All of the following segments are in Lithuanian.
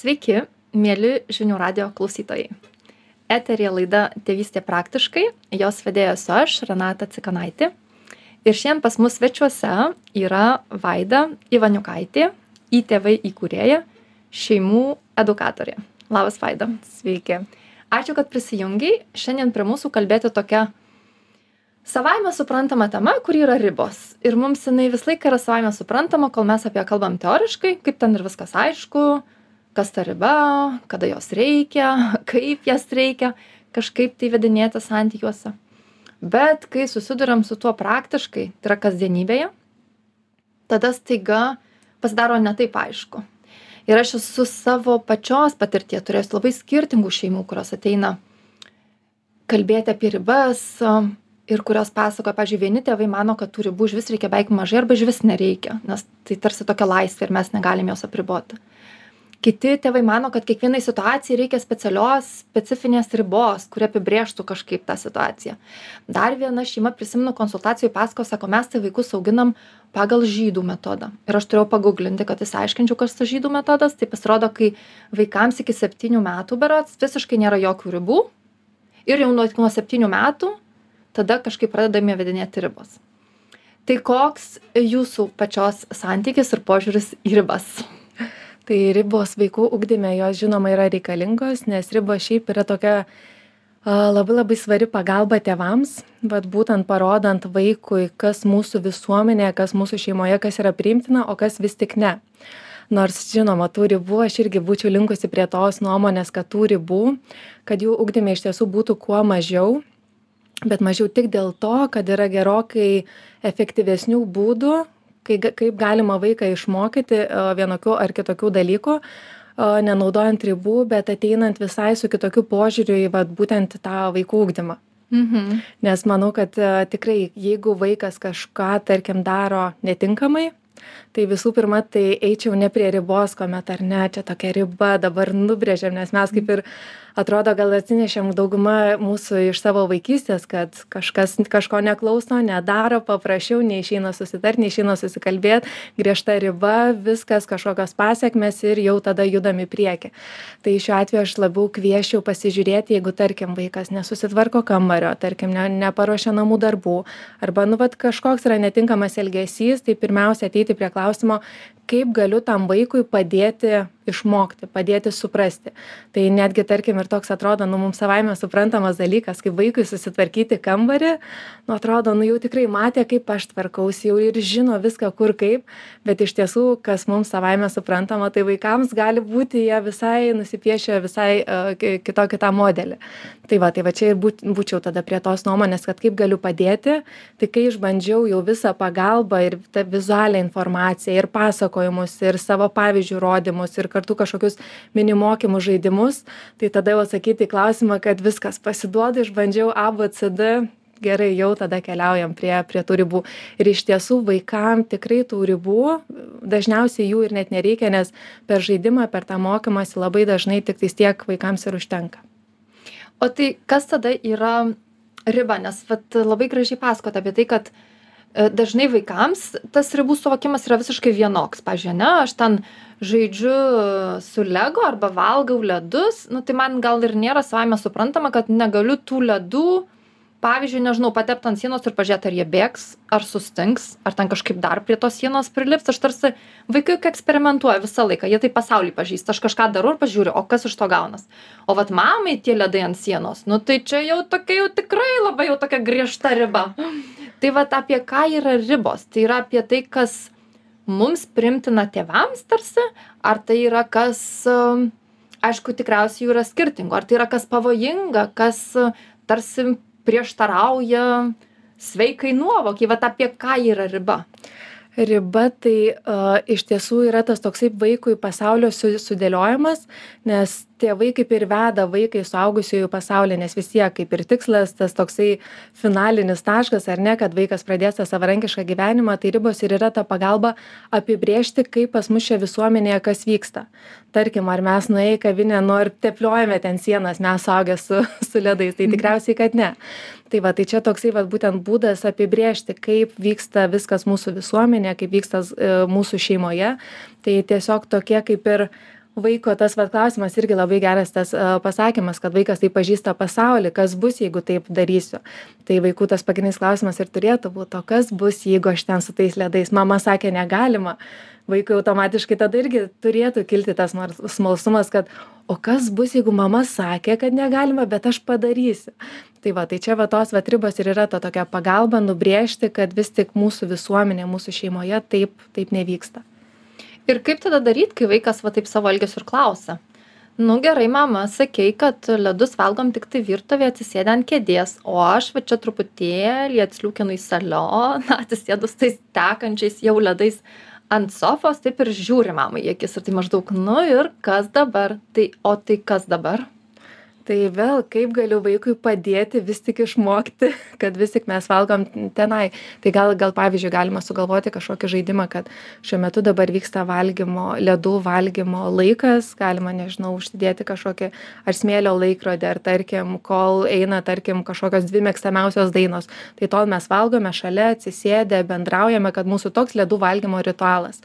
Sveiki, mėly žinių radio klausytojai. Eterija laida Tėvystė praktiškai, jos vedėja esu aš, Renata Cikanaitė. Ir šiandien pas mus svečiuose yra Vaida Ivaniukaitė, įtėvai įkūrėja, šeimų edukatorė. Labas Vaida. Sveiki. Ačiū, kad prisijungiai. Šiandien prie mūsų kalbėti tokia savaime suprantama tema, kur yra ribos. Ir mums jinai visą laiką yra savaime suprantama, kol mes apie ją kalbam teoriškai, kaip ten ir viskas aišku, kas ta riba, kada jos reikia, kaip jas reikia kažkaip tai vedinėti santykiuose. Bet kai susidurėm su tuo praktiškai, tai yra kasdienybėje, tada staiga pasidaro netaip aišku. Ir aš esu savo pačios patirtie turėjęs labai skirtingų šeimų, kurios ateina kalbėti apie ribas ir kurios pasakoja, pažiūrėjau, vieni tėvai mano, kad tų ribų iš vis reikia beveik mažai arba iš vis nereikia, nes tai tarsi tokia laisvė ir mes negalim jos apriboti kiti tėvai mano kad kiekvienai situacijai reikia specialios specifinės ribos kuri apibrėžtų kažkaip tą situaciją. Dar viena šeima prisimenu konsultacijoj pasakojo sako mes tai vaikus auginam pagal žydų metodą. Ir aš turėjau paguglinti kad išsiaiškinčiau kas tas žydų metodas. Tai pasirodo kai vaikams iki septynių metų berods visiškai nėra jokių ribų ir jau nuo nuo septynių metų tada kažkaip pradedame įvedinėti ribos. Tai koks jūsų pačios santykis ir požiūris į ribas tai ribos vaikų ugdyme jos žinoma yra reikalingos nes ribos šiaip yra tokia labai labai svari pagalba tėvams. Vat būtent parodant vaikui kas mūsų visuomenėje kas mūsų šeimoje kas yra priimtina o kas vis tik ne. Nors žinoma tų ribų aš irgi būčiau linkusi prie tos nuomonės kad tų ribų kad jų ugdyme iš tiesų būtų kuo mažiau bet mažiau tik dėl to kad yra gerokai efektyvesnių būdų kai kaip galima vaiką išmokyti vienokių ar kitokių dalykų nenaudojant ribų bet ateinant visai su kitokiu požiūriu į vat būtent tą vaikų ugdymą mhm. nes manau kad tikrai jeigu vaikas kažką tarkim daro netinkamai tai visų pirma tai eičiau ne prie ribos kuomet ar ne čia tokia riba dabar nubrėžiam nes mes kaip ir atrodo gal atsinešėm dauguma mūsų iš savo vaikystės kad kažkas kažko neklauso nedaro paprašiau neišeina susitart neišeina susikalbėt griežta riba viskas kažkokios pasekmės ir jau tada judam į priekį. Tai šiuo atveju aš labiau kviesčiau pasižiūrėti jeigu tarkim vaikas nesusitvarko kambario tarkim ne neparuošia namų darbų arba nu vat kažkoks yra netinkamas elgesys tai pirmiausia ateiti prie klausimo kaip galiu tam vaikui padėti išmokti padėti suprasti. Tai netgi tarkim ir toks atrodo nu mums savaime suprantamas dalykas kaip vaikui susitvarkyti kambarį nu atrodo nu jau tikrai matė kaip aš tvarkausi jau ir žino viską kur kaip bet iš tiesų kas mums savaime suprantama tai vaikams gali būti jie visai nusipiešę visai kitokį tą modelį. Tai va tai va čia ir būt būčiau tada prie tos nuomonės kad kaip galiu padėti tai kai išbandžiau jau visą pagalbą ir tą vizualią informaciją ir pasakojimus ir savo pavyzdžiu rodymus ir kartu kažkokius mini mokymus žaidimus tai tada jau atsakyti į klausimą kad viskas pasiduodu išbandžiau a b c d gerai jau tada keliaujam prie prie tų ribų. Ir iš tiesų vaikam tikrai tų ribų dažniausiai jų ir net nereikia nes per žaidimą per tą mokymąsi labai dažnai tiktais tiek vaikams ir užtenka. O tai kas tada yra riba? Nes vat labai gražiai pasakojot apie tai kad dažnai vaikams tas ribų suvokimas yra visiškai vienoks. Pavyzdžiui ane aš ten žaidžiu su lego arba valgau ledus nu tai man gal ir nėra savaime suprantama kad negaliu tų ledų pavyzdžiui nežinau patept ant sienos ir pažiūrėt ar jie bėgs ar sustings ar ten kažkaip dar prie tos sienos prilips. Aš tarsi vaikai juk eksperimentuoja visą laiką jie taip pasaulį pažįsta. Aš kažką darau ir pažiūriu o kas iš to gaunas? O vat mamai tie ledai ant sienos nu tai čia jau tokia jau tikrai labai jau tokia griežta riba tai vat apie ką yra ribos? Tai yra apie tai kas mums priimtina tėvams tarsi ar tai yra kas aišku tikriausiai jų yra skirtingų ar tai yra kas pavojinga kas tarsi prieštarauja sveikai nuovokei vat apie ką yra riba? Riba tai a, iš tiesų yra tas toksai vaikui pasaulio su, sudėliojimas, nes tėvai kaip ir veda vaiką į suaugusiųjų pasaulį, nes vis tiek kaip ir tikslas, tas toksai finalinis taškas, ar ne, kad vaikas pradės tą savarankišką gyvenimą, tai ribos ir yra ta pagalba apibriežti, kaip pas mus čia visuomenėje kas vyksta. Tarkim, ar mes nuėję į kavinę, nu ir tepliojame ten sienas, mes saugę su, su ledais, tai tikriausiai, kad ne. Tai va, tai čia toksai va, būtent būdas apibriežti, kaip vyksta viskas mūsų visuomenėje, kaip vyksta e, mūsų šeimoje. Tai tiesiog tokie kaip ir vaiko tas vat klausimas irgi labai geras tas a, pasakymas, kad vaikas tai pažįsta pasaulį, kas bus, jeigu taip darysiu. Tai vaikų tas pagrindinis klausimas ir turėtų būti, o kas bus, jeigu aš ten su tais ledais. Mama sakė, negalima. Vaikui automatiškai tada irgi turėtų kilti tas smalsumas, kad o kas bus, jeigu mama sakė, kad negalima, bet aš padarysiu. Tai va, tai čia va tos va ribos ir yra ta tokia pagalba nubrėžti, kad vis tik mūsų visuomenė, mūsų šeimoje taip, taip nevyksta. Ir kaip tada daryt, kai vaikas va taip savo elgesiu ir klausia? Nu gerai, mama, sakei, kad ledus valgom tik tai virtuvė atsisėdę ant kėdės, o aš va čia truputėlį atsliūkinu į salioną, atsisėdus tais tekančiais jau ledais ant sofos, taip ir žiūri mamai į akis ir tai maždaug, nu ir kas dabar? Tai, o tai kas dabar? Tai vėl kaip galiu vaikui padėti vis tik išmokti kad vis tik mes valgom tenai. Tai gal gal pavyzdžiui galima sugalvoti kažkokį žaidimą kad šiuo metu dabar vyksta valgymo ledų valgymo laikas galima nežinau užsidėti kažkokį ar smėlio laikrodį ar tarkim kol eina tarkim kažkokios dvi mėgstamiausios dainos. Tai tol mes valgome šalia atsisėdę bendraujame kad mūsų toks ledų valgymo ritualas.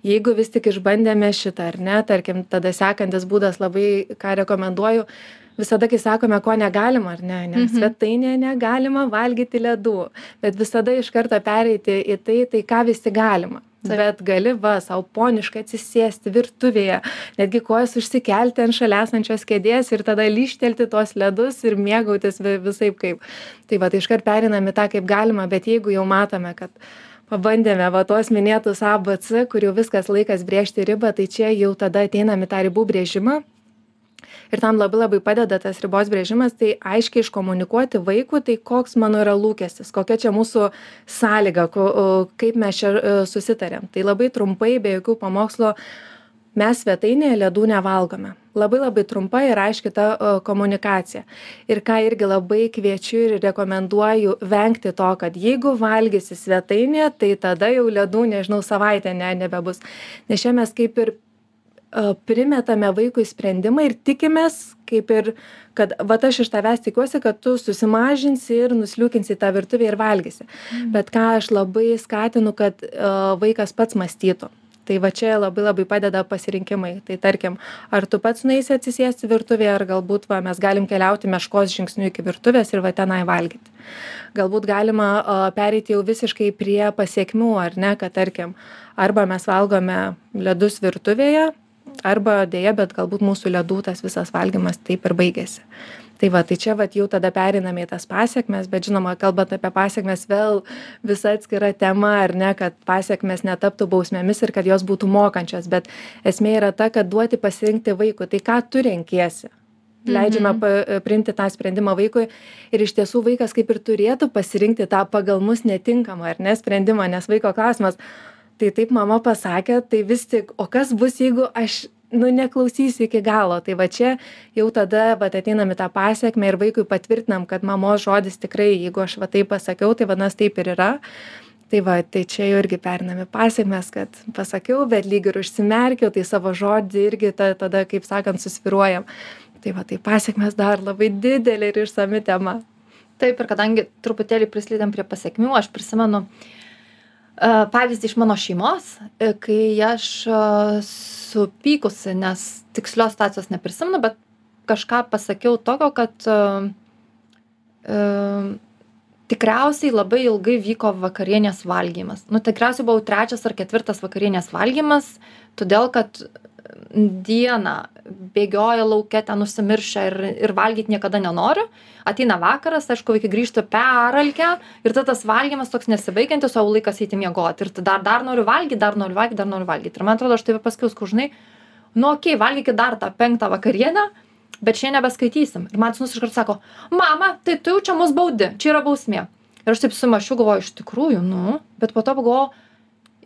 Jeigu vis tik išbandėme šitą ar ne tarkim tada sekantis būdas labai ką rekomenduoju visada kai sakome ko negalima ar ne nes Mhm. svetainėje negalima valgyti ledų bet visada iš karto pereiti į tai tai ką vis tik galima Taip. bet gali va sau poniškai atsisėsti virtuvėje netgi kojas užsikelti ant šalia esančios kėdės ir tada lyžtelti tuos ledus ir mėgautis vi visaip kaip tai va tai iškart pereinam į tą kaip galima bet jeigu jau matome kad pabandėme va tuos minėtus a b c kur jau viskas laikas brėžti ribą tai čia jau tada ateinam į tą ribų brėžimą ir tam labai labai padeda tas ribos brėžimas tai aiškiai iškomunikuoti vaikui tai koks mano yra lūkestis kokia čia mūsų sąlyga ko kaip mes čia e, susitarėm. Tai labai trumpai be jokių pamokslų mes svetainėje ledų nevalgome. Labai labai trumpa ir aiški ta e, komunikacija. Ir ką irgi labai kviečiu ir rekomenduoju vengti to kad jeigu valgysi svetainėje tai tada jau ledų nežinau savaitę ne nebebus. Nes čia mes kaip ir primetame vaikui sprendimą ir tikimės kaip ir kad vat aš iš tavęs tikiuosi kad tu susimažinsi ir nusliūkinsi į tą virtuvę ir valgysi. Bet ką aš labai skatinu kad a, vaikas pats mąstytų. Tai va čia labai labai padeda pasirinkimai. Tai tarkim ar tu pats nueisi atsisėsti virtuvėje ar galbūt va mes galim keliauti meškos žingsniu iki virtuvės ir va tenai valgyti. Galbūt galima a, pereiti jau visiškai prie pasekmių ar ne kad tarkim arba mes valgome ledus virtuvėje arba deja bet galbūt mūsų ledų tas visas valgymas taip ir baigiasi tai va tai čia vat jau tada pereiname į tas pasekmes bet žinoma kalbant apie pasekmes vėl visa atskira tema ar ne kad pasekmės netaptų bausmėmis ir kad jos būtų mokančios bet esmė yra ta kad duoti pasirinkti vaikui tai ką tu renkiesi leidžiame Mhm. pa priimti tą sprendimą vaikui ir iš tiesų vaikas kaip ir turėtų pasirinkti tą pagal mus netinkamą ar ne sprendimą nes vaiko klausimas tai taip mama pasakė tai vis tik o kas bus jeigu aš nu neklausysiu iki galo? Tai va čia jau tada vat ateinam į tą pasekmę ir vaikui patvirtinam kad mamos žodis tikrai jeigu aš va taip pasakiau tai vadinas taip ir yra. Tai va tai čia jau irgi pereinam į pasekmes kad pasakiau bet lyg ir užsimerkiau tai savo žodį irgi ta tada kaip sakant susvyruojam tai va tai pasekmės dar labai didelė ir išsami tema. Taip, ir kadangi truputėlį prislydėm prie pasiekmių, aš prisimenu uh, pavyzdį iš mano šeimos, e, kai aš uh, supykusi, nes tikslios situacijos neprisimenu, bet kažką pasakiau tokio, kad uh, uh, tikriausiai labai ilgai vyko vakarienės valgymas. Nu, tikriausiai buvau trečias ar ketvirtas vakarienės valgymas, todėl kad dieną bėgioja lauke ten užsimiršę ir, ir valgyti niekada nenoriu. Ateina vakaras, aišku, vaikai grįžta peralkę ir tada tas valgymas toks nesibaigiantis, o laikas eiti miegoti. Ir dar, dar noriu valgyti, dar noriu valgyti, dar noriu valgyti. Ir man atrodo, aš taip pasakiau, skužnai, nu okei, okay, valgykit dar tą penktą vakarienę, bet šiandien nebeskaitysim. Ir man sunus iškart sako, mama, tai tu jau čia mus baudi, čia yra bausmė. Ir aš taip sumašiu, galvoju, iš tikrųjų, nu, bet po to pagalvoju,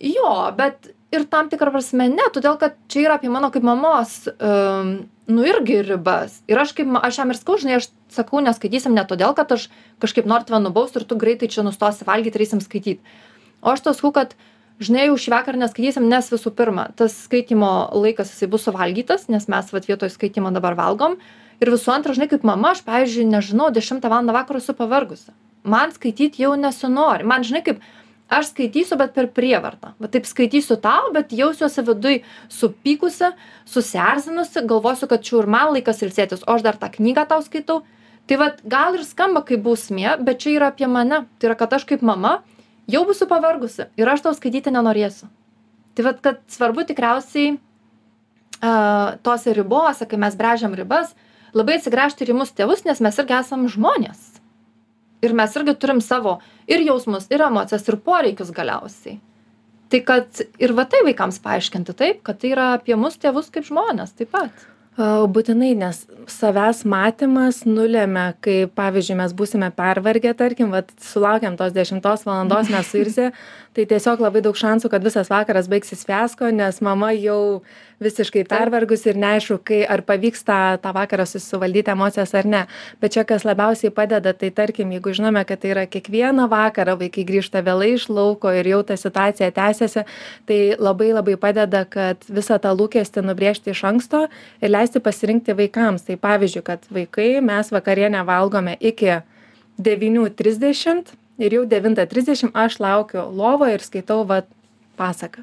jo, bet ir tam tikrą prasme ne, todėl kad čia yra apie mano kaip mamos, um, nu irgi ribas. Ir aš kaip, aš jam ir skau, žinai, aš sakau, neskaitysim ne todėl, kad aš kažkaip noriu tave nubausti ir tu greitai čia nustosi valgyti ir eisim skaityti. O aš to sakau, kad žinai, jau šį vakarą neskaitysim, nes visų pirma, tas skaitimo laikas jisai bus suvalgytas, nes mes vat vietoj skaitimo dabar valgom. Ir visų antra, žinai, kaip mama, aš, pavyzdžiui, nežinau, 10 val. vakaro esu pavargusi. Man skaityti jau nesinori. Man, žinai, kaip aš skaitysiu bet per prievartą. Va taip skaitysiu tau bet jausiuosi viduj supykusi susierzinusi galvosiu kad čia jau ir man laikas ilsėtis o aš dar tą knygą tau skaitau. Tai vat gal ir skamba kaip bausmė bet čia yra apie mane. Tai yra kad aš kaip mama jau būsiu pavargusi ir aš tau skaityti nenorėsiu. Tai vat kad svarbu tikriausiai a, tose ribose kai mes brežiam ribas labai atsigręžti ir į mus tėvus nes mes irgi esam žmonės ir mes irgi turim savo ir jausmus ir emocijas ir poreikius galiausiai. Tai kad ir va tai vaikams paaiškinti taip kad tai yra apie mus tėvus kaip žmones taip pat. Būtinai, nes savęs matymas nulėmė, kai, pavyzdžiui, mes būsime pervargę, tarkim, vat, sulaukiam tos 10 valandos, mes suirzė, tai tiesiog labai daug šansų, kad visas vakaras baigsis fiasko, nes mama jau visiškai pervargus ir neaišku, kai ar pavyks tą, tą vakarą susivaldyti emocijas ar ne. Bet čia kas labiausiai padeda, tai tarkim, jeigu žinome, kad tai yra kiekvieną vakarą vaikai grįžta vėlai iš lauko ir jau ta situacija tęsiasi, tai labai labai padeda, kad visą tą lūkestį nubriežti iš anksto ir leisti pasirinkti vaikams. Tai pavyzdžiui kad vaikai mes vakarienę valgome iki devynių trisdešimt ir jau devintą trisdešim aš laukiu lovoj ir skaitau vat pasaką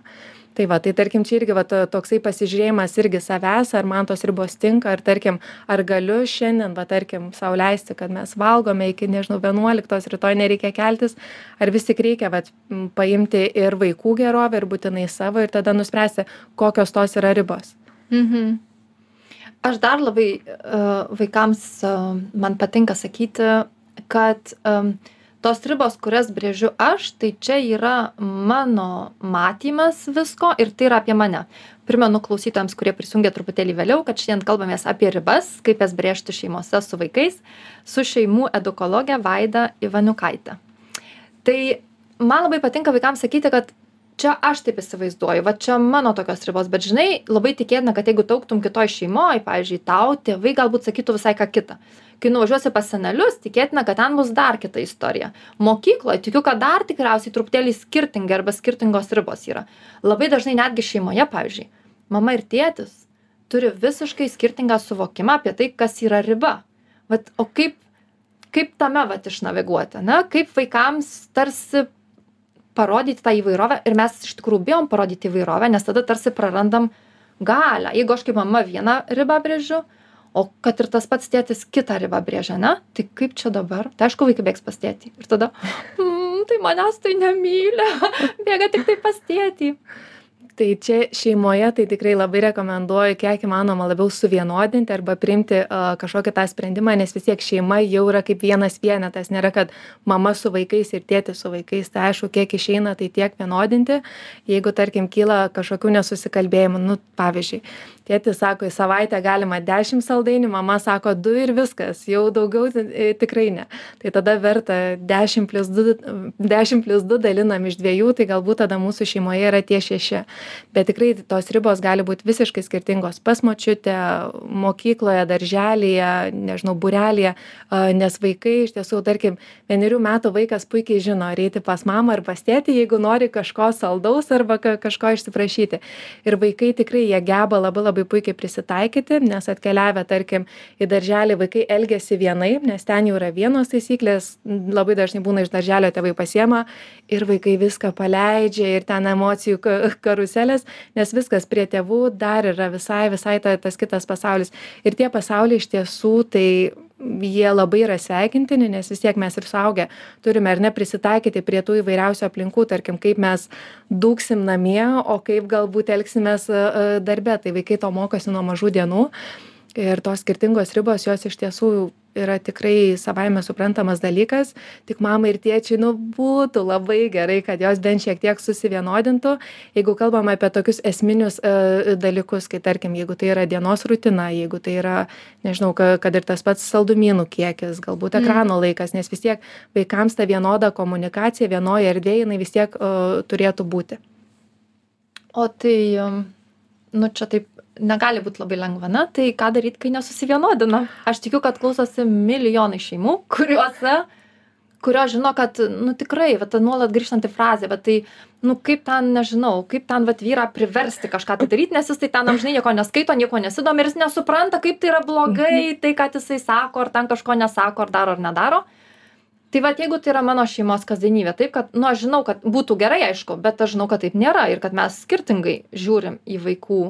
tai va tai tarkim čia irgi va to toksai pasižiūrėjimas irgi savęs ar man tos ribos tinka ar tarkim ar galiu šiandien va tarkim sau leisti kad mes valgome iki nežinau vienuoliktos rytoj nereikia keltis ar vis tik reikia vat paimti ir vaikų gerovę ir būtinai savo ir tada nuspręsti kokios tos yra ribos. Mhm. Aš dar labai uh, vaikams uh, man patinka sakyti, kad um, tos ribos, kurias brėžiu aš, tai čia yra mano matymas visko ir tai yra apie mane. Primenu klausytams, kurie prisijungė truputėlį vėliau, kad šiandien kalbamės apie ribas, kaip jas brėžti šeimose su vaikais, su šeimų edukologė Vaida Ivaniukaitė. Tai man labai patinka vaikams sakyti, kad čia aš taip įsivaizduoju va čia mano tokios ribos bet žinai labai tikėtina kad jeigu tu augtum kitoj šeimoj pavyzdžiui tau tėvai galbūt sakytų visai ką kita kai nuvažiuosi pas senelius tikėtina kad ten bus dar kita istorija. Mokykloj tikiu kad dar tikriausiai truputėlį skirtingai arba skirtingos ribos yra. Labai dažnai netgi šeimoje pavyzdžiui mama ir tėtis turi visiškai skirtingą suvokimą apie tai kas yra riba. Vat o kaip kaip tame vat išnaviguoti ane? Kaip vaikams tarsi parodyti tą įvairovę ir mes iš tikrųjų bijom parodyti įvairovę nes tada tarsi prarandam galią. Jeigu aš kaip mama vieną ribą brėžiu o kad ir tas pats tėtis kitą ribą brėžia ane tai kaip čia dabar? Tai aišku vaikai bėgs pas tėtį. Ir tada mm, tai manęs tai nemyli. Bėga tiktai pas tėtį tai čia šeimoje tai tikrai labai rekomenduoju kiek įmanoma labiau suvienodinti arba priimti kažkokį tą sprendimą, nes vis tiek šeima jau yra kaip vienas vienetas, nėra, kad mama su vaikais ir tėtis su vaikais, tai aišku, kiek išeina, tai tiek vienodinti. Jeigu, tarkim, kyla kažkokių nesusikalbėjimų, nu, pavyzdžiui, tėtis sako, į savaitę galima 10 saldainių, mama sako 2 ir viskas, jau daugiau e, tikrai ne. Tai tada verta 10 plus 2, 10 plus 2 dalinam iš dviejų, tai galbūt tada mūsų šeimoje yra tie šeši. Bet tikrai tos ribos gali būti visiškai skirtingos pas močiutę, mokykloje, darželėje, nežinau, burelėje, nes vaikai iš tiesų, tarkim, vienerių metų vaikas puikiai žino, ar eiti pas mamą ar pas tėtį, jeigu nori kažko saldaus arba kažko išsiprašyti. Ir vaikai tikrai jie geba labai labai labai puikiai prisitaikyti nes atkeliavę tarkim į darželį vaikai elgiasi vienaip nes ten jau yra vienos taisyklės labai dažnai būna iš darželio tėvai pasiema ir vaikai viską paleidžia ir ten emocijų ka karuselės nes viskas prie tėvų dar yra visai visai ta tas kitas pasaulis. Ir tie pasauliai iš tiesų tai jie labai yra sveikintini nes vis tiek mes ir suaugę turime ar ne prisitaikyti prie tų įvairiausių aplinkų tarkim kaip mes dūksim namie o kaip galbūt elgsimės e, e, darbe. Tai vaikai to mokosi nuo mažų dienų ir tos skirtingos ribos jos iš tiesų yra tikrai savaime suprantamas dalykas. Tik mamai ir tėčiui nu būtų labai gerai kad jos bent šiek tiek susivienodintų. Jeigu kalbam apie tokius esminius e, dalykus kai tarkim jeigu tai yra dienos rutina jeigu tai yra nežinau ka kad ir tas pats saldumynų kiekis galbūt mm. ekrano laikas nes vis tiek vaikams ta vienoda komunikacija vienoj erdvėj jinai vis tiek o, turėtų būti. O tai um, nu čia taip negali būt labai lengva na tai ką daryt kai nesusivienodina aš tikiu kad klausosi milijonai šeimų kuriuose kurios žino kad nu tikrai va ta nuolat grįžtanti frazė bet tai nu kaip ten nežinau kaip ten vat vyrą priversti kažką tai daryt nes jis tai ten amžinai nieko neskaito niekuo nesidomi ir jis nesupranta kaip tai yra blogai mhm. tai kad jisai sako ar ten kažko nesako ar daro ar nedaro tai vat jeigu tai yra mano šeimos kasdienybė taip kad nu aš žinau kad būtų gerai aišku bet aš žinau kad taip nėra ir kad mes skirtingai žiūrim į vaikų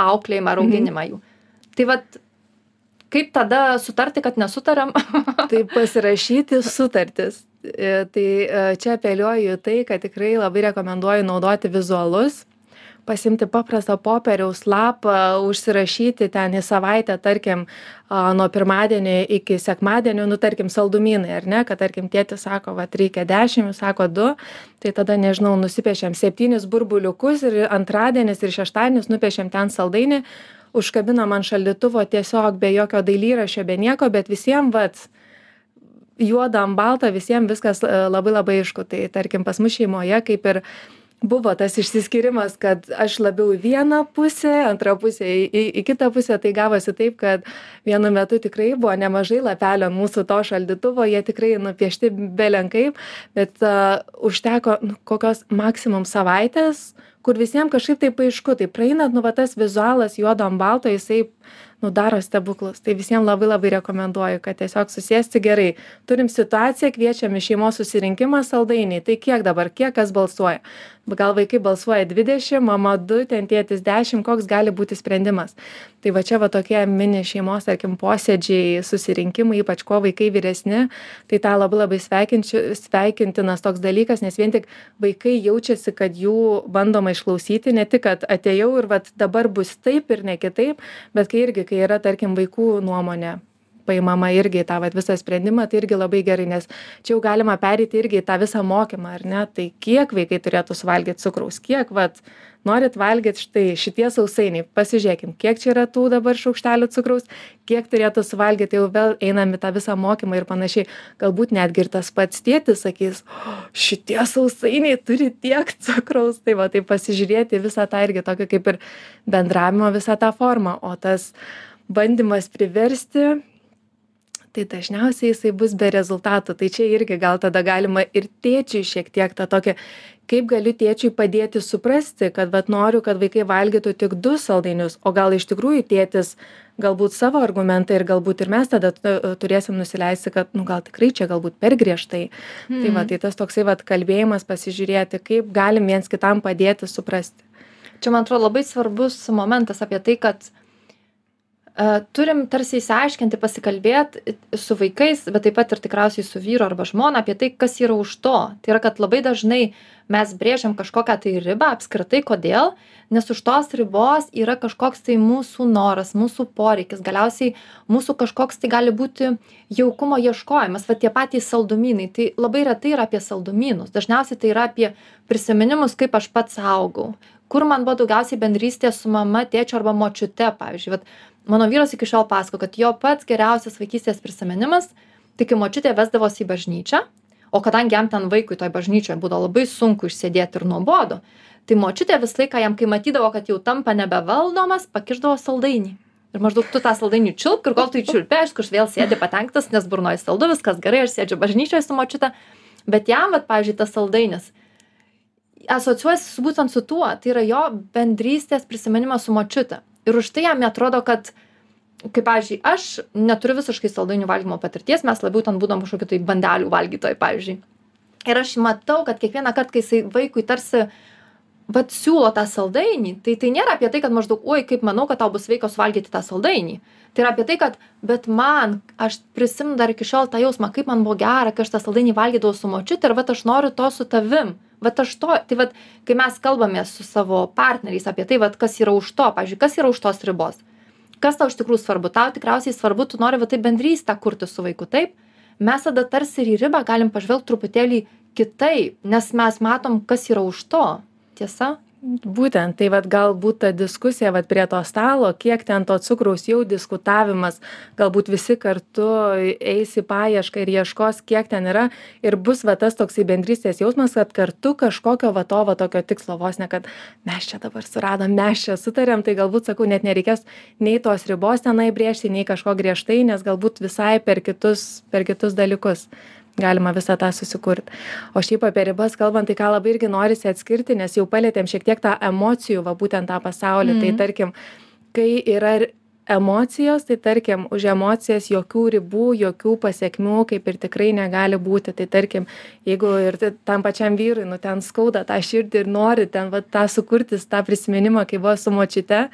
auklėjimą ar auginimą jų. Tai vat kaip tada sutarti kad nesutariam? Tai pasirašyti sutartis. E, tai e, čia apeliuoju tai, kad tikrai labai rekomenduoju naudoti vizualus pasimti paprastą popieriaus lapą, užsirašyti ten į savaitę, tarkim, nuo pirmadienio iki sekmadienio, nu, tarkim, saldumynai, ar ne, kad, tarkim, tėtis sako, va, reikia dešimt, sako du, tai tada, nežinau, nusipiešiam septynis burbuliukus ir antradienis ir šeštadienis nupiešiam ten saldainį, užkabinam ant šaldytuvo tiesiog be jokio dailyrašio, be nieko, bet visiems, vat, juoda ant balto visiem viskas e, labai labai aišku. Tai tarkim pas mus šeimoje kaip ir buvo tas išsiskyrimas kad aš labiau į vieną pusę antra pusė į į kitą pusę tai gavosi taip kad vienu metu tikrai buvo nemažai lapelių ant mūsų to šaldytuvo jie tikrai nupiešti belenkaip bet užteko nu, kokios maksimum savaitės kur visiem kažkaip taip aišku tai praeina nu va tas vizualas juodo ant balto jisai nu daro stebuklus. Tai visiem labai labai rekomenduoju kad tiesiog susėsti gerai. Turim situaciją kviečiam į šeimos susirinkimą saldainiai. Tai kiek dabar kiek kas balsuoja gal vaikai balsuoja dvidešim mama du ten tėtis dešim koks gali būti sprendimas. Tai va čia va tokie mini šeimos tarkim posėdžiai susirinkimai ypač kuo vaikai vyresni tai tą labai labai sveikintinas toks dalykas nes vien tik vaikai jaučiasi kad jų bandoma išklausyti ne tik kad atėjau ir vat dabar bus taip ir ne kitaip bet kai irgi kai yra tarkim vaikų nuomonė paimama irgi į tą vat visą sprendimą tai irgi labai gerai nes čia jau galima pereiti irgi į tą visą mokymą ar ne? Tai kiek vaikai turėtų suvalgyt cukraus? Kiek vat norit valgyt štai šitie sausainiai? Pasižiūrėkim kiek čia yra tų dabar šaukštelių cukraus kiek turėtų suvalgyt tai jau vėl einam į tą visą mokymą ir panašiai. Galbūt netgi ir tas pats tėtis sakys o šitie sausainiai turi tiek cukraus. Tai va tai pasižiūrėti visą tą irgi tokį kaip ir bendravimo visą tą formą o tas bandymas priversti tai dažniausiai jisai bus be rezultatų. Tai čia irgi gal tada galima ir tėčiui šiek tiek tą tokią kaip galiu tėčiui padėti suprasti kad vat noriu kad vaikai valgytų tik du saldainius o gal iš tikrųjų tėtis galbūt savo argumentą ir galbūt ir mes tada turėsim nusileisti kad nu gal tikrai čia galbūt per griežtai. Tai va Mhm. tai tas toksai vat kalbėjimas pasižiūrėti kaip galim viens kitam padėti suprasti. Čia man atrodo labai svarbus momentas apie tai kad e, turim tarsi išsiaiškinti pasikalbėt su vaikais bet taip pat ir tikriausiai su vyru arba žmona apie tai kas yra už to. Tai yra kad labai dažnai mes brėžiam kažkokią tai ribą apskritai kodėl nes už tos ribos yra kažkoks tai mūsų noras mūsų poreikis. Galiausiai mūsų kažkoks tai gali būti jaukumo ieškojimas. Va tie patys saldumynai. Tai labai retai yra apie saldumynus. Dažniausiai tai yra apie prisiminimus kaip aš pats augau. Kur man buvo daugiausiai bendrystės su mama tėčiu arba močiute pavyzdžiui. Vat mano vyras iki šiol pasakoja kad jo pats geriausias vaikystės prisiminimas tai kai močiutė vesdavosi į bažnyčią o kadangi jam ten vaikui toj bažnyčioj būdavo labai sunku išsėdėt ir nuobodu tai močiutė visą laiką jam kai matydavo kad jau tampa nebevaldomas pakišdavo saldainį. Ir maždaug tu tą saldainį čiulpk ir kol tu jį čiulpi aišku aš vėl sėdi patenkintas nes burnoj saldu viskas gerai aš sėdžiu bažnyčioj su močiute. Bet jam vat pavyzdžiui tas saldainis asocijuojasi būtent su tuo tai yra jo bendrystės prisiminimas su močiute ir už tai jam atrodo kad kaip pavyzdžiui aš neturiu visiškai saldainių valgymo patirties mes labiau ten būdavom kažkokių tai bandelių valgytojai pavyzdžiui. Ir aš matau kad kiekvienąkart kai jisai vaikui tarsi vat siūlo tą saldainį tai tai nėra apie tai kad maždaug oi kaip manau kad tau bus sveika suvalgyti tą saldainį. Tai yra apie tai kad bet man aš prisimenu dar iki šiol tą jausmą kaip man buvo gera kai aš tą saldainį valgydavau su močiute ir vat aš noriu to su tavim vat aš to tai vat kai mes kalbamės su savo partneriais apie tai vat kas yra už to pavyzdžiui kas yra už tos ribos? Kas tau iš tikrųjų svarbu? Tau tikriausiai svarbu tu nori va taip bendrystę kurti su vaiku taip? Mes tada tarsi ir į ribą galim pažvelgt truputėlį kitaip nes mes matom kas yra už to. Tiesa būtent tai vat galbūt ta diskusija vat prie to stalo kiek ten to cukraus jau diskutavimas galbūt visi kartu eis į paiešką ir ieškos kiek ten yra. Ir bus va tas toksai bendrystės jausmas kad kartu kažkokio va to va tokio tikslo vos ne kad mes čia dabar suradom mes čia sutarėm tai galbūt sakau net nereikės nei tos ribos tenai brėžti nei kažko griežtai nes galbūt visai per kitus per kitus dalykus galima visą tą susikurt. O šiaip apie ribas kalbant tai ką labai irgi norisi atskirti nes jau palietėm šiek tiek tą emocijų va būtent tą pasaulį. Tai Mhm. tarkim kai yra emocijos tai tarkim už emocijas jokių ribų jokių pasekmių kaip ir tikrai negali būti. Tai tarkim jeigu ir tam pačiam vyrui nu ten skauda tą širdį ir nori ten vat tą sukurti tą prisiminimą kai buvo su močiute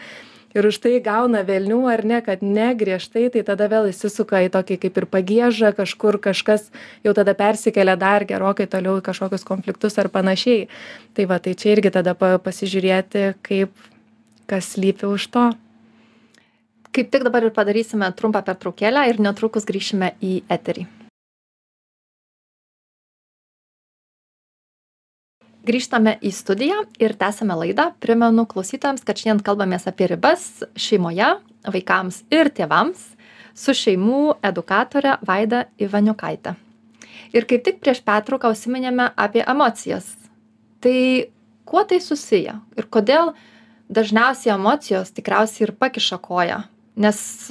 ir už tai gauna velnių ar ne kad ne griežtai tai tada vėl įsisuka į tokį kaip ir pagiežą kažkur kažkas jau tada persikelia dar gerokai toliau į kažkokius konfliktus ar panašiai tai va tai čia irgi tada pa pasižiūrėti kaip kas slypi už to Kaip tik dabar ir padarysime trumpą pertraukėlę ir netrukus grįšime į eterį. Grįžtame į studiją ir tęsime laidą. Primenu klausytojams, kad šiandien kalbamės apie ribas šeimoje, vaikams ir tėvams su šeimų edukatore Vaida Ivaniukaitė. Ir kaip tik prieš pertrauką užsiminėme apie emocijas. Tai kuo tai susiję ir kodėl dažniausiai emocijos tikriausiai ir pakiša koją nes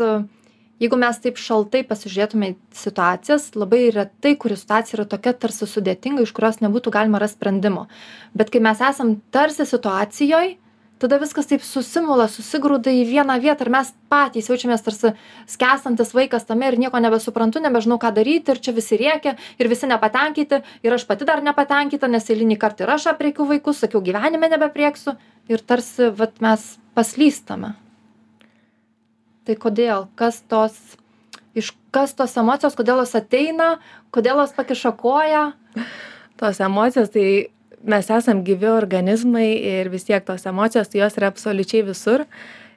jeigu mes taip šaltai pasižiūrėtume į situacijas labai retai kuri situacija yra tokia tarsi sudėtinga iš kurios nebūtų galima rast sprendimo. Bet kai mes esam tarsi situacijoj tada viskas taip susimala susigrūda į vieną vietą ir mes patys jaučiamės tarsi skęstantis vaikas tame ir nieko nebesuprantu nebežinau ką daryti ir čia visi rėkia ir visi nepatenkinti ir aš pati dar nepatenkinta nes eilinį kartą ir aš aprėkiu vaikus sakiau gyvenime nebeaprėksiu ir tarsi vat mes paslystame tai kodėl? Kas tos iš kas tos emocijos kodėl jos ateina kodėl jos pakiša koją? Tos emocijos tai mes esam gyvi organizmai ir vis tiek tos emocijos tai jos yra absoliučiai visur.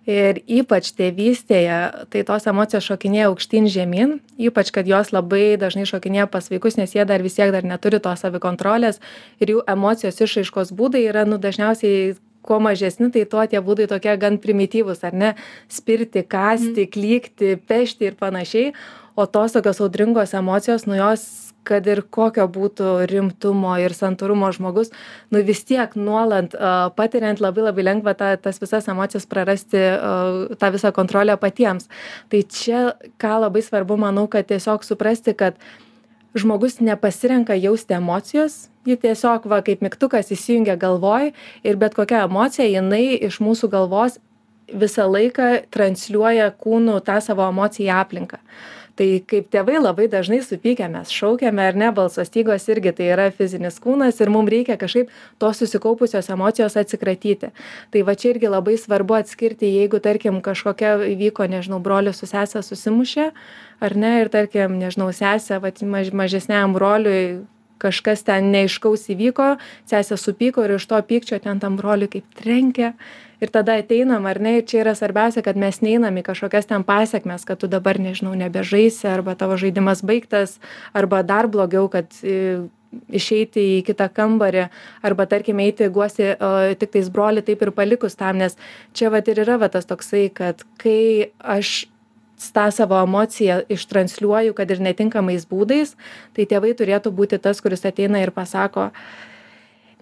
Ir ypač tėvystėje tai tos emocijos šokinėja aukštyn žemyn ypač kad jos labai dažnai šokinėja pas vaikus nes jie dar vis tiek dar neturi tos savikontrolės ir jų emocijos išraiškos būdai yra nu dažniausiai kuo mažesni tai tuo tie būdai tokie gan primityvūs ar ne? Spirti kąsti klykti pešti ir panašiai. O tos tokios audringos emocijos nu jos kad ir kokio būtų rimtumo ir santūrumo žmogus nu vis tiek nuolat patiriant labai labai lengva tą tas visas emocijas prarasti tą visą kontrolę patiems. Tai čia ką labai svarbu manau kad tiesiog suprasti kad žmogus nepasirenka jausti emocijos ji tiesiog va kaip mygtukas įsijungia galvoj ir bet kokia emocija jinai iš mūsų galvos visą laiką transliuoja kūnu tą savo emociją į aplinką. Tai kaip tėvai labai dažnai supykę mes šaukiame ar ne balso stygos irgi tai yra fizinis kūnas ir mum reikia kažkaip tos susikaupusios emocijos atsikratyti. Tai va čia irgi labai svarbu atskirti jeigu tarkim kažkokia įvyko nežinau brolis su sese susimušė ar ne ir tarkim nežinau sesė vat maž mažesniajam broliui kažkas ten neaiškaus įvyko sesė supyko ir iš to pykčio ten tam broliui kaip trenkė. Ir tada ateinam ar ne ir čia yra svarbiausia kad mes neinam į kažkokias ten pasekmes kad tu dabar nežinau nebežaisi arba tavo žaidimas baigtas arba dar blogiau kad išeiti į kitą kambarį arba tarkim eiti guosti o tiktais brolį taip ir palikus tam nes čia vat ir yra va tas toksai kad kai aš tą savo emociją ištransliuoju kad ir netinkamais būdais tai tėvai turėtų būti tas kuris ateina ir pasako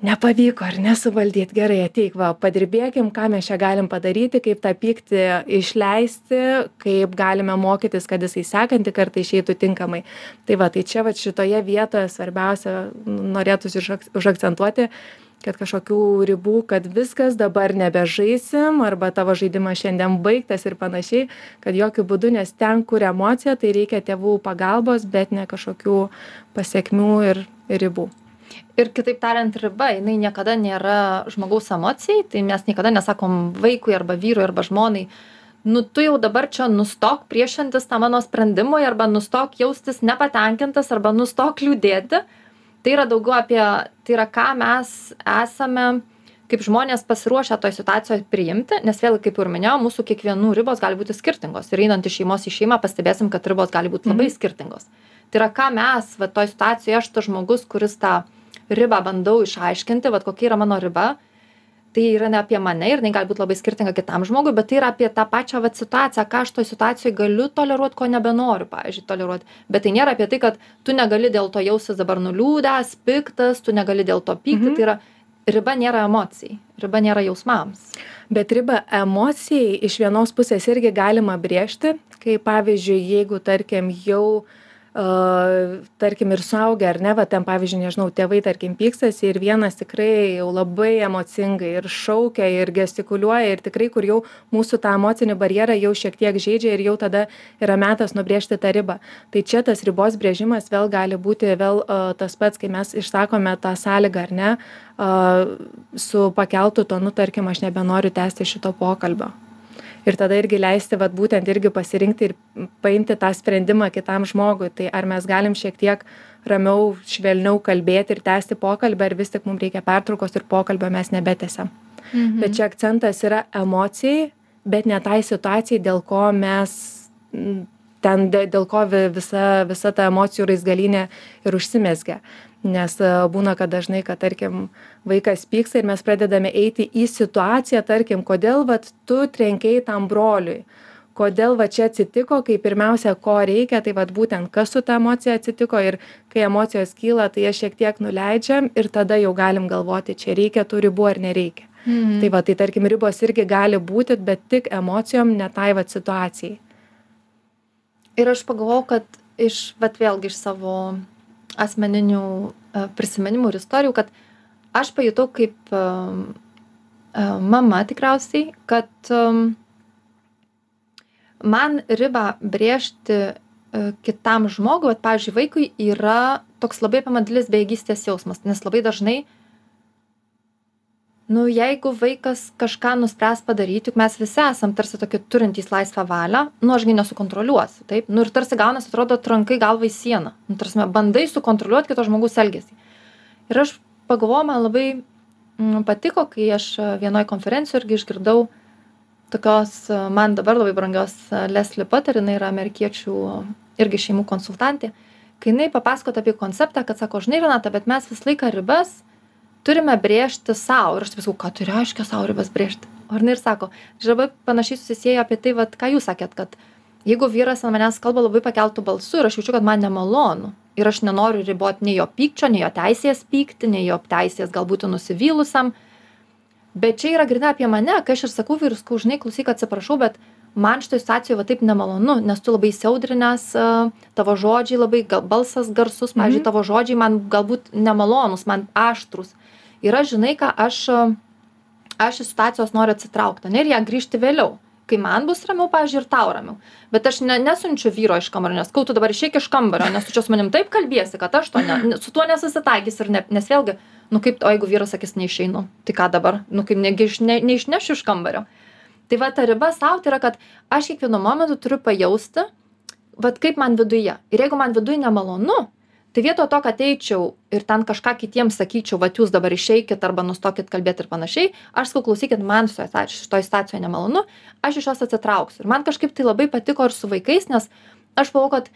nepavyko ar ne suvaldyt? Gerai ateik va padirbėkim ką mes čia galim padaryti kaip tą pyktį išleisti kaip galime mokytis kad jisai sekantį kartą išeitų tinkamai. Tai va tai čia vat šitoje vietoje svarbiausia norėtųsi užak užakcentuoti kad kažkokių ribų kad viskas dabar nebežaisim arba tavo žaidimas šiandien baigtas ir panašiai kad jokiu būdu nes ten kur emocija tai reikia tėvų pagalbos bet ne kažkokių pasekmių ir ribų. Ir kitaip tariant riba jinai niekada nėra žmogaus emocijai tai mes niekada nesakom vaikui arba vyrui arba žmonai nu tu jau dabar čia nustok priešintis tam mano sprendimui arba nustok jaustis nepatenkintas arba nustok liūdėti tai yra daugiau apie tai yra ką mes esame kaip žmonės pasiruošę toj situacijoj priimti nes vėlgi kaip ir minėjau mūsų kiekvienų ribos gali būti skirtingos. Ir einant iš šeimos į šeimą pastebėsim kad ribos gali būt labai skirtingos. Tai yra ką mes va toj situacijoj aš tas žmogus kuris tą ribą bandau išaiškinti vat kokia yra mano riba tai yra ne apie mane ir jinai gali būt labai skirtinga kitam žmogui bet tai yra apie tą pačią vat situaciją ką aš toj situacijoj galiu toleruot ko nebenoriu pavyzdžiui toleruot. Bet tai nėra apie tai kad tu negali dėl to jaustis dabar nuliūdęs piktas tu negali dėl to pykti. Mhm. tai yra riba nėra emocijai riba nėra jausmams. Bet ribą emocijai iš vienos pusės irgi galima brėžti kai pavyzdžiui jeigu tarkim jau tarkim ir suaugę ar ne va ten pavyzdžiui nežinau tėvai tarkim pykstasi ir vienas tikrai jau labai emocingai ir šaukia ir gestikuliuoja ir tikrai kur jau mūsų tą emocinį barjerą jau šiek tiek žeidžia ir jau tada yra metas nubrėžti tą ribą. Tai čia tas ribos brėžimas vėl gali būti vėl tas pats kai mes išsakome tą sąlygą ar ne su pakeltu tonu tarkim aš nebenoriu tęsti šito pokalbio ir tada irgi leisti vat būtent irgi pasirinkti ir paimti tą sprendimą kitam žmogui tai ar mes galim šiek tiek ramiau švelniau kalbėti ir tęsti pokalbį ar vis tik mum reikia pertraukos ir pokalbio mes nebetęsiam Mhm. bet čia akcentas yra emocijai bet ne tai situacijai dėl ko mes ten dė- dėl ko vi- visa visa ta emocijų raizgalynė ir užsimezgia nes e, būna kad dažnai kad tarkim vaikas pyksta ir mes pradedame eiti į situaciją tarkim kodėl vat tu trenkei tam broliui? Kodėl va čia atsitiko kai pirmiausia ko reikia tai vat būtent kas su ta emocija atsitiko ir kai emocijos kyla tai jas šiek tiek nuleidžiam ir tada jau galim galvoti čia reikia tų ribų ar nereikia. Mhm. tai va tai tarkim ribos irgi gali būti bet tik emocijom ne tai vat situacijai Ir aš pagalvojau, kad iš, vat vėlgi iš savo asmeninių e, prisiminimų ir istorijų, kad aš pajutau kaip um, e, mama tikriausiai, kad man ribą brėžti e, kitam žmogui, vat, pavyzdžiui, vaikui yra toks labai pamadilis bejėgystės jausmas, nes labai dažnai nu jeigu vaikas kažką nuspręs padaryt juk mes visi esam tarsi tokie turintys laisvą valią nu aš gi nesukontroliuosiu taip? Nu ir tarsi gaunasi atrodo trankai galvą į sieną. Nu ta prasme bandai sukontroliuot kito žmogaus elgesį ir aš pagalvojau man labai mm, patiko kai aš e, vienoj konferencijoj irgi išgirdau tokios e, man dabar labai brangios e, lesli pater jinai yra amerikiečių irgi šeimų konsultantė kai jinai papasakojo apie konceptą kad sako žinai renata bet mes visą laiką ribas turime brėžti sau. Ir aš taip sakau ką tai reiškia sau ribas brėžti? O jinai ir sako čia labai panašiai susisieja apie tai vat ką jūs sakėt kad jeigu vyras ant manęs kalba labai pakeltu balsu ir aš jaučiu kad man nemalonu ir aš nenoriu ribot nei jo pykčio nei jo teisės pykti nei jo teisės gal būti nusivylusiam bet čia yra grynai apie mane kai aš ir sakau vyrui sakau žinai klausyk atsiprašau bet man šitoj situacijoj va taip nemalonu nes tu labai įsiaudrinęs a, tavo žodžiai labai gal balsas garsus pavyzdžiui Mhm. tavo žodžiai man galbūt nemalonūs man aštrūs ir aš žinai ką aš aš iš situacijos noriu atsitraukt ane ir ją grįžti vėliau. Kai man bus ramiau pavyzdžiui ir tau ramiau. Bet aš ne nesiunčiu vyro iš kambario nes sakau tu dabar išeik iš kambario nes tu čia su manim taip kalbiesi kad aš to ne- su tuo nesusitaikysiu ir ne nes vėlgi nu kaip o jeigu vyras sakys neišeinu tai ką dabar? Nu kaip negi iš ne neišnešiu iš kambario. Tai va ta riba sau tai yra kad aš kiekvienu momentu turiu pajausti vat kaip man viduje. Ir jeigu man viduj nemalonu tai vietoj to kad eičiau ir ten kažką kitiems sakyčiau vat jūs dabar išeikit arba nustokit kalbėt ir panašiai aš sakau klausykit man šitoj šitoj situacijoj nemalonu aš iš jos atsitrauksiu ir man kažkaip tai labai patiko ir su vaikais nes aš pagalvojau kad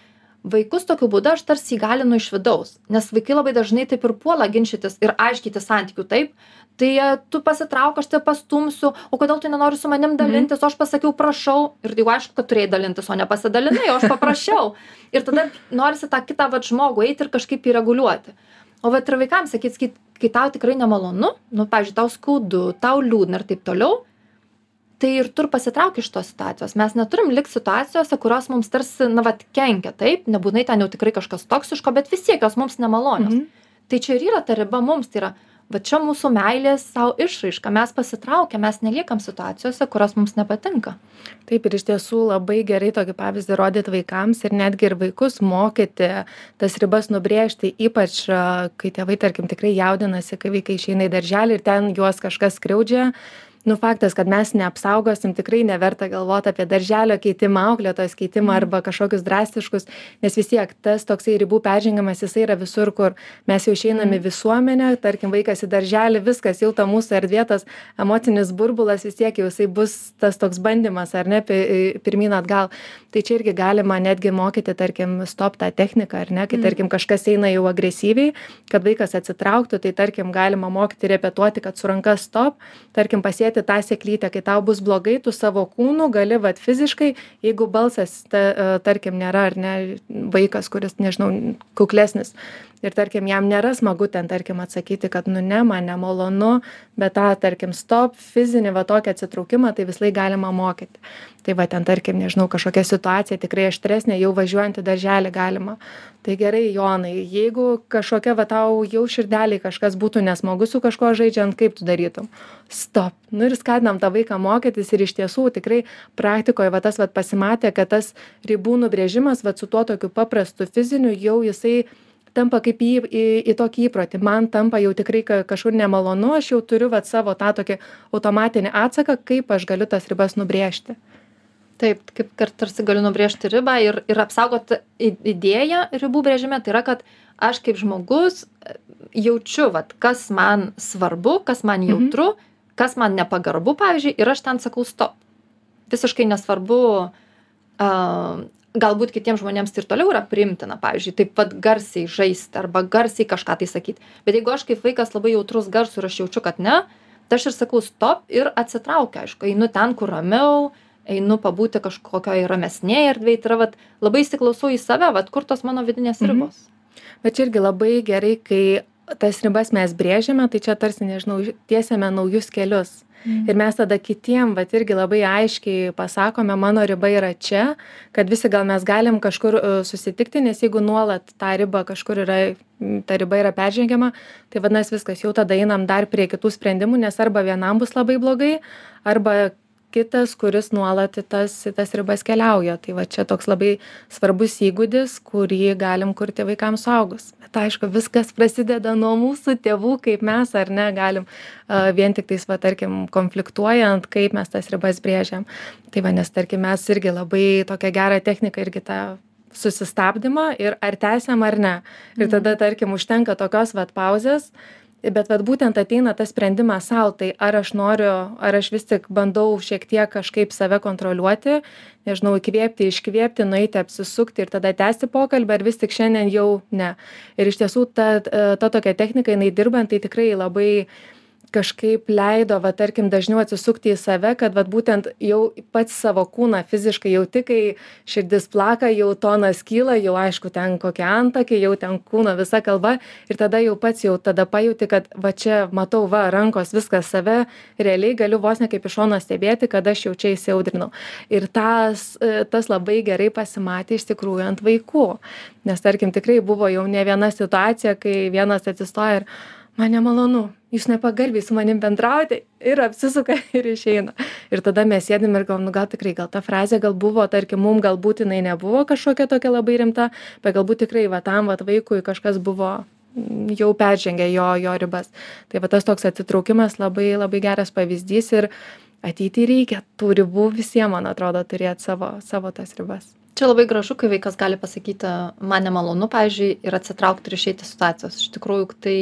vaikus tokiu būdu aš tarsi įgalinu iš vidaus nes vaikai labai dažnai taip ir puola ginčytis ir aiškintis santykių taip? Tai e, tu pasitrauk aš tave pastumsiu o kodėl tu nenori su manim dalintis? O aš pasakiau prašau. Ir jau aišku kad turėjai dalintis o nepasidalinai o aš paprašiau. Ir tada norisi tą kitą vat žmogų eit ir kažkaip jį reguliuoti. O vat ir vaikams sakyt sakyt kai tau tikrai nemalonu nu pavyzdžiui tau skaudu tau liūdna ir taip toliau tai ir tu ir pasitrauk iš tos situacijos. Mes neturim likt situacijose kurios mums tarsi na vat kenkia taip nebūtinai ten jau tikrai kažkas toksiško bet vis tiek jos mums nemalonios. Mhm. tai čia ir yra ta riba mums tai yra va čia mūsų meilės sau išraiška. Mes pasitraukiam mes neliekam situacijose kurios mums nepatinka. Taip ir iš tiesų labai gerai tokį pavyzdį rodyt vaikams ir netgi ir vaikus mokyti tas ribas nubrėžti ypač kai tėvai tarkim tikrai jaudinasi kai vaikai išeina į darželį ir ten juos kažkas skriaudžia nu faktas kad mes neapsaugosim tikrai neverta galvot apie darželio keitimą auklėtojos keitimą arba kažkokius drastiškus nes vis tiek tas toksai ribų peržengimas jisai yra visur kur mes jau išeinam į visuomenę tarkim vaikas į darželį viskas jau ta mūsų erdvė tas emocinis burbulas vis tiek jau jisai bus tas toks bandymas ar ne pi- pirmyn atgal. Tai čia irgi galima netgi mokyti tarkim stop tą techniką ar ne kai tarkim kažkas eina jau agresyviai kad vaikas atsitrauktų tai tarkim galima mokyti repetuoti kad su ranka stop tarkim pasėti turėti tą sėklytę. Kai tau bus blogai tu savo kūnu gali vat fiziškai jeigu balsas ta e, tarkim nėra ar ne vaikas kuris nežinau kuklesnis ir tarkim jam nėra smagu ten tarkim atsakyti kad nu ne man nemalonu bet tą tarkim stop fizinį va tokį atsitraukimą tai visąlaik galima mokyti. Tai va ten tarkim nežinau kažkokia situacija tikrai aštresnė jau važiuojant į darželį galima tai gerai jonai jeigu kažkokia va tau jau širdelėj kažkas būtų nesmagu su kažkuo žaidžiant kaip tu darytum? Stop. Nu ir skatinam tą vaiką mokytis ir iš tiesų tikrai praktikoj va tas vat pasimatė kad tas ribų nubrėžimas vat su tuo tokiu paprastu fiziniu jau jisai tampa kaip į į į tokį įprotį. Man tampa jau tikrai ka kažkur nemalonu aš jau turiu vat savo tą tokį automatinį atsaką kaip aš galiu tas ribas nubrėžti taip kaip kad tarsi galiu nubrėžti ribą ir ir apsaugot i idėja ribų brėžime tai yra kad aš kaip žmogus e, jaučiu vat kas man svarbu kas man Mhm. jautru kas man nepagarbu pavyzdžiui ir aš ten sakau stop visiškai nesvarbu a galbūt kitiems žmonėms tai ir toliau yra priimtina pavyzdžiui taip pat garsiai žaisti arba garsiai kažką tai sakyt bet jeigu aš kaip vaikas labai jautrus garsui ir aš jaučiu kad ne tai aš ir sakau stop ir atsitraukiu aišku einu ten kur ramiau einu pabūti kažkokioj ramesnėj erdvėj tai yra vat labai įsiklausau į save vat kur tos mano vidinės Mhm. ribos. Bet čia irgi labai gerai kai tas ribas mes brėžiame tai čia tarsi nežinau tiesiame naujus kelius. Ir mes tada kitiem vat irgi labai aiškiai pasakome mano riba yra čia kad visi gal mes galim kažkur e, susitikti nes jeigu nuolat tą ribą kažkur yra ta riba yra peržengiama tai vadinas viskas jau tada einam dar prie kitų sprendimų nes arba vienam bus labai blogai arba kitas kuris nuolat į tas į tas ribas keliauja. Tai va čia toks labai svarbus įgūdis kurį galim kurti vaikams suaugus. Bet aišku viskas prasideda nuo mūsų tėvų kaip mes ar ne galim a, vien tiktais va tarkim konfliktuojant kaip mes tas ribas brėžiam. Tai va nes tarkim mes irgi labai tokią gerą techniką irgi tą susistabdymą ir ar tęsiam ar ne. Ir tada tarkim užtenka tokios vat pauzės bet vat būtent ateina tas sprendimas sau tai ar aš noriu ar aš vis tik bandau šiek tiek kažkaip save kontroliuoti nežinau įkvėpti iškvėpti nueiti apsisukti ir tada tęsti pokalbį ar vis tik šiandien jau ne. Ir iš tiesų ta ta tokia technika jinai dirbant tai tikrai labai kažkaip leido va tarkim dažniau atsisukti į save kad vat būtent jau pats savo kūną fiziškai jauti kai širdis plaka jau tonas kyla jau aišku ten kokie antakiai jau ten kūno visa kalba. Ir tada jau pats jau tada pajauti kad va čia matau va rankos viskas save realiai galiu vos ne kaip iš šono stebėti kad aš jau čia įsiaudrinau. Ir tas e, tas labai gerai pasimatė iš tikrųjų ant vaikų. Nes tarkim tikrai buvo jau ne viena situacija kai vienas atsistoja ir man nemalonu jūs nepagarbiai su manim bendraujate ir apsisuka ir išeina. Ir tada mes sėdim ir galvojam nu gal tikrai gal ta frazė gal buvo tarkim mum galbūt jinai nebuvo kažkokia tokia labai rimta bet galbūt tikrai va tam vat vaikui kažkas buvo mm, jau peržengė jo jo ribas. Tai va tas toks atsitraukimas labai labai geras pavyzdys ir ateity reikia tų ribų visiem man atrodo turėt savo savo tas ribas. Čia labai gražu kai vaikas gali pasakyti man nemalonu pavyzdžiui ir atsitraukt ir išeit iš situacijos. Iš tikrųjų tai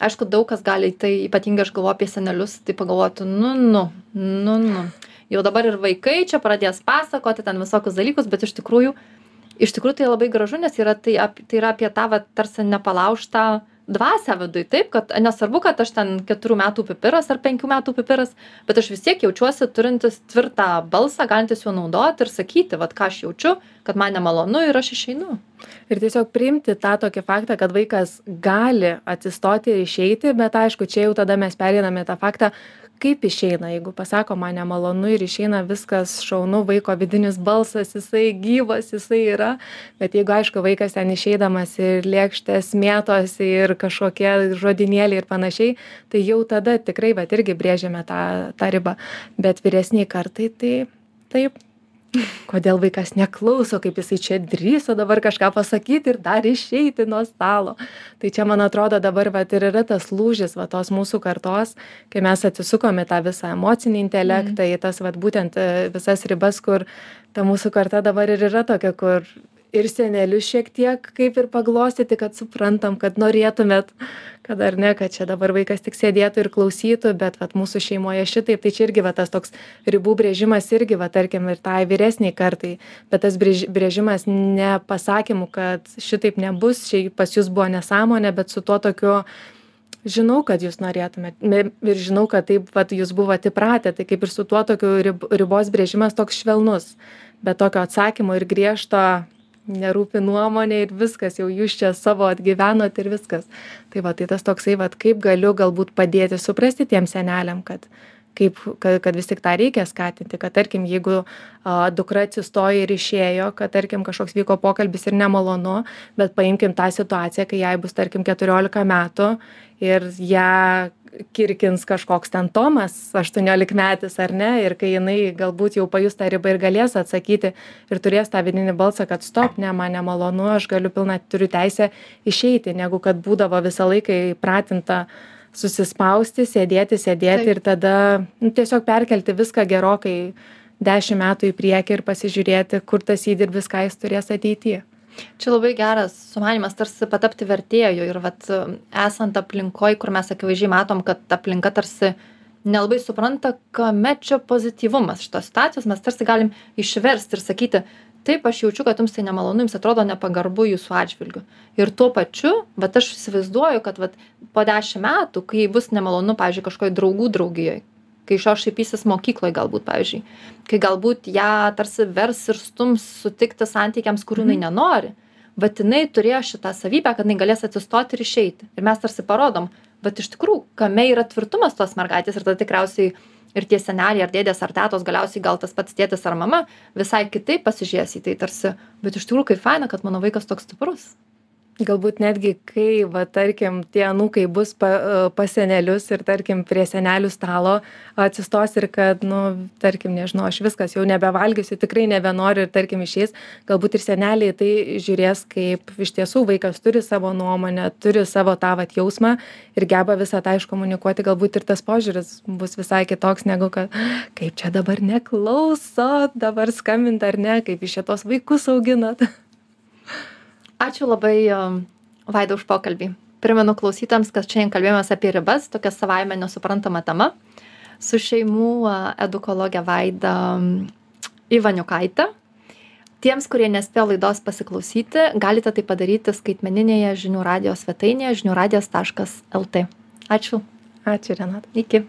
aišku daug kas gali į tai ypatingai aš galvoju apie senelius tai pagalvotų nu nu nu nu. Jau dabar ir vaikai čia pradės pasakoti ten visokius dalykus bet iš tikrųjų iš tikrųjų tai labai gražu nes yra tai ap tai yra apie tą vat tarsi nepalaužtą dvasią viduj. Taip kad nesvarbu kad aš ten keturių metų pipiras ar penkių metų pipiras bet aš vis tiek jaučiuosi turintis tvirtą balsą galintis juo naudoti ir sakyti vat ką aš jaučiu kad man nemalonu ir aš išeinu. Ir tiesiog priimti tą tokį faktą kad vaikas gali atsistoti ir išeiti bet aišku čia jau tada mes pereinam į tą faktą kaip išeina. Jeigu pasako man nemalonu ir išeina viskas šaunu vaiko vidinis balsas jisai gyvas jisai yra. Bet jeigu aišku vaikas ten išeidamas ir lėkštės mėtosi ir kažkokie žodynėliai ir panašiai tai jau tada tikrai vat irgi brėžiame tą tą ribą. Bet vyresnei kartai tai taip kodėl vaikas neklauso kaip jisai čia drįso dabar kažką pasakyti ir dar išeiti nuo stalo. Tai čia man atrodo dabar vat ir yra tas lūžis va tos mūsų kartos kai mes atsisukom į tą visą emocinį intelektą į tas vat būtent e, visas ribas kur ta mūsų karta dabar ir yra tokia kur ir senelius šiek tiek kaip ir paglostyti kad suprantam kad norėtumėt kad ar ne kad čia dabar vaikas tik sėdėtų ir klausytų bet vat mūsų šeimoje šitaip tai čia irgi va tas toks ribų brėžimas irgi va tarkim ir tai vyresnei kartai bet tas brėž brėžimas ne pasakymu kad šitaip nebus čia pas jus buvo nesąmonė bet su tuo tokiu žinau kad jūs norėtumėt ir žinau kad taip vat jūs buvot įpratę tai kaip ir su tuo tokiu rib ribos brėžimas toks švelnus be tokio atsakymo ir griežto nerūpi nuomonė ir viskas jau jūs čia savo atgyvenot ir viskas. Tai va tai tas toksai vat kaip galiu galbūt padėti suprasti tiem seneliam kad kaip kad kad vis tik tą reikia skatinti kad tarkim jeigu a dukra atsistojo ir išėjo kad tarkim kažkoks vyko pokalbis ir nemalonu bet paimkim tą situaciją kai jai bus tarkim keturiolika metų ir ją kirkins kažkoks ten tomas aštuoniolikmetis ar ne? Ir kai jinai galbūt jau pajus tą ribą ir galės atsakyti ir turės tą vidinį balsą kad stop ne man nemalonu aš galiu pilna turiu teisę išeiti negu kad būdavo visą laiką įpratinta susispausti sėdėti sėdėti ir tada nu tiesiog perkelti viską gerokai dešim metų į priekį ir pasižiūrėti kur tas įdirbis ką jis turės ateity Čia labai geras sumanimas tarsi patapti vertėju ir vat esant aplinkoj, kur mes akivaizdžiai matom, kad aplinka tarsi nelabai supranta, kame čia pozityvumas šitos situacijos, mes tarsi galim išversti ir sakyti, taip aš jaučiu, kad jums tai nemalonu, jums atrodo nepagarbu jūsų atžvilgiu. Ir tuo pačiu, bet aš įsivaizduoju, kad vat, po dešimt metų, kai bus nemalonu, pavyzdžiui, kažkoje draugų draugijoje, kai iš jo šaipysis mokykloje galbūt, pavyzdžiui, kai galbūt ją tarsi vers ir stums sutikti santykiams, kurių jinai mhm. nenori, bet jinai turėjo šitą savybę, kad jinai galės atsistoti ir išeiti. Ir mes tarsi parodom, bet iš tikrųjų, kame yra tvirtumas tos mergaitės ir tada tikriausiai ir tie seneliai ar dėdės ar tetos, galiausiai gal tas pats tėtis ar mama visai kitaip pasižiūrės į tai tarsi, bet iš tikrųjų kaip faina, kad mano vaikas toks stiprus galbūt netgi kai va tarkim tie anūkai bus pa e, pas senelius ir tarkim prie senelių stalo atsistos ir kad nu tarkim nežinau aš viskas jau nebevalgysiu tikrai nebenoriu ir tarkim išeis galbūt ir seneliai į tai žiūrės kaip iš tiesų vaikas turi savo nuomonę turi savo tą vat jausmą ir geba visą tą iškomunikuoti galbūt ir tas požiūris bus visai kitoks negu kad kaip čia dabar neklausot dabar skambint ar ne kaip jūs čia tuos vaikus auginat Ačiū labai um, Vaida už pokalbį. Primenu klausytams, kad šiandien kalbėjomės apie ribas, tokia savaime nesuprantama tema, su šeimų edukologė Vaida um, Ivaniukaitė. Tiems, kurie nespėjo laidos pasiklausyti, galite tai padaryti skaitmeninėje žinių radijos svetainėje žiniųradijas.lt. Ačiū. Ačiū, Renat. Iki.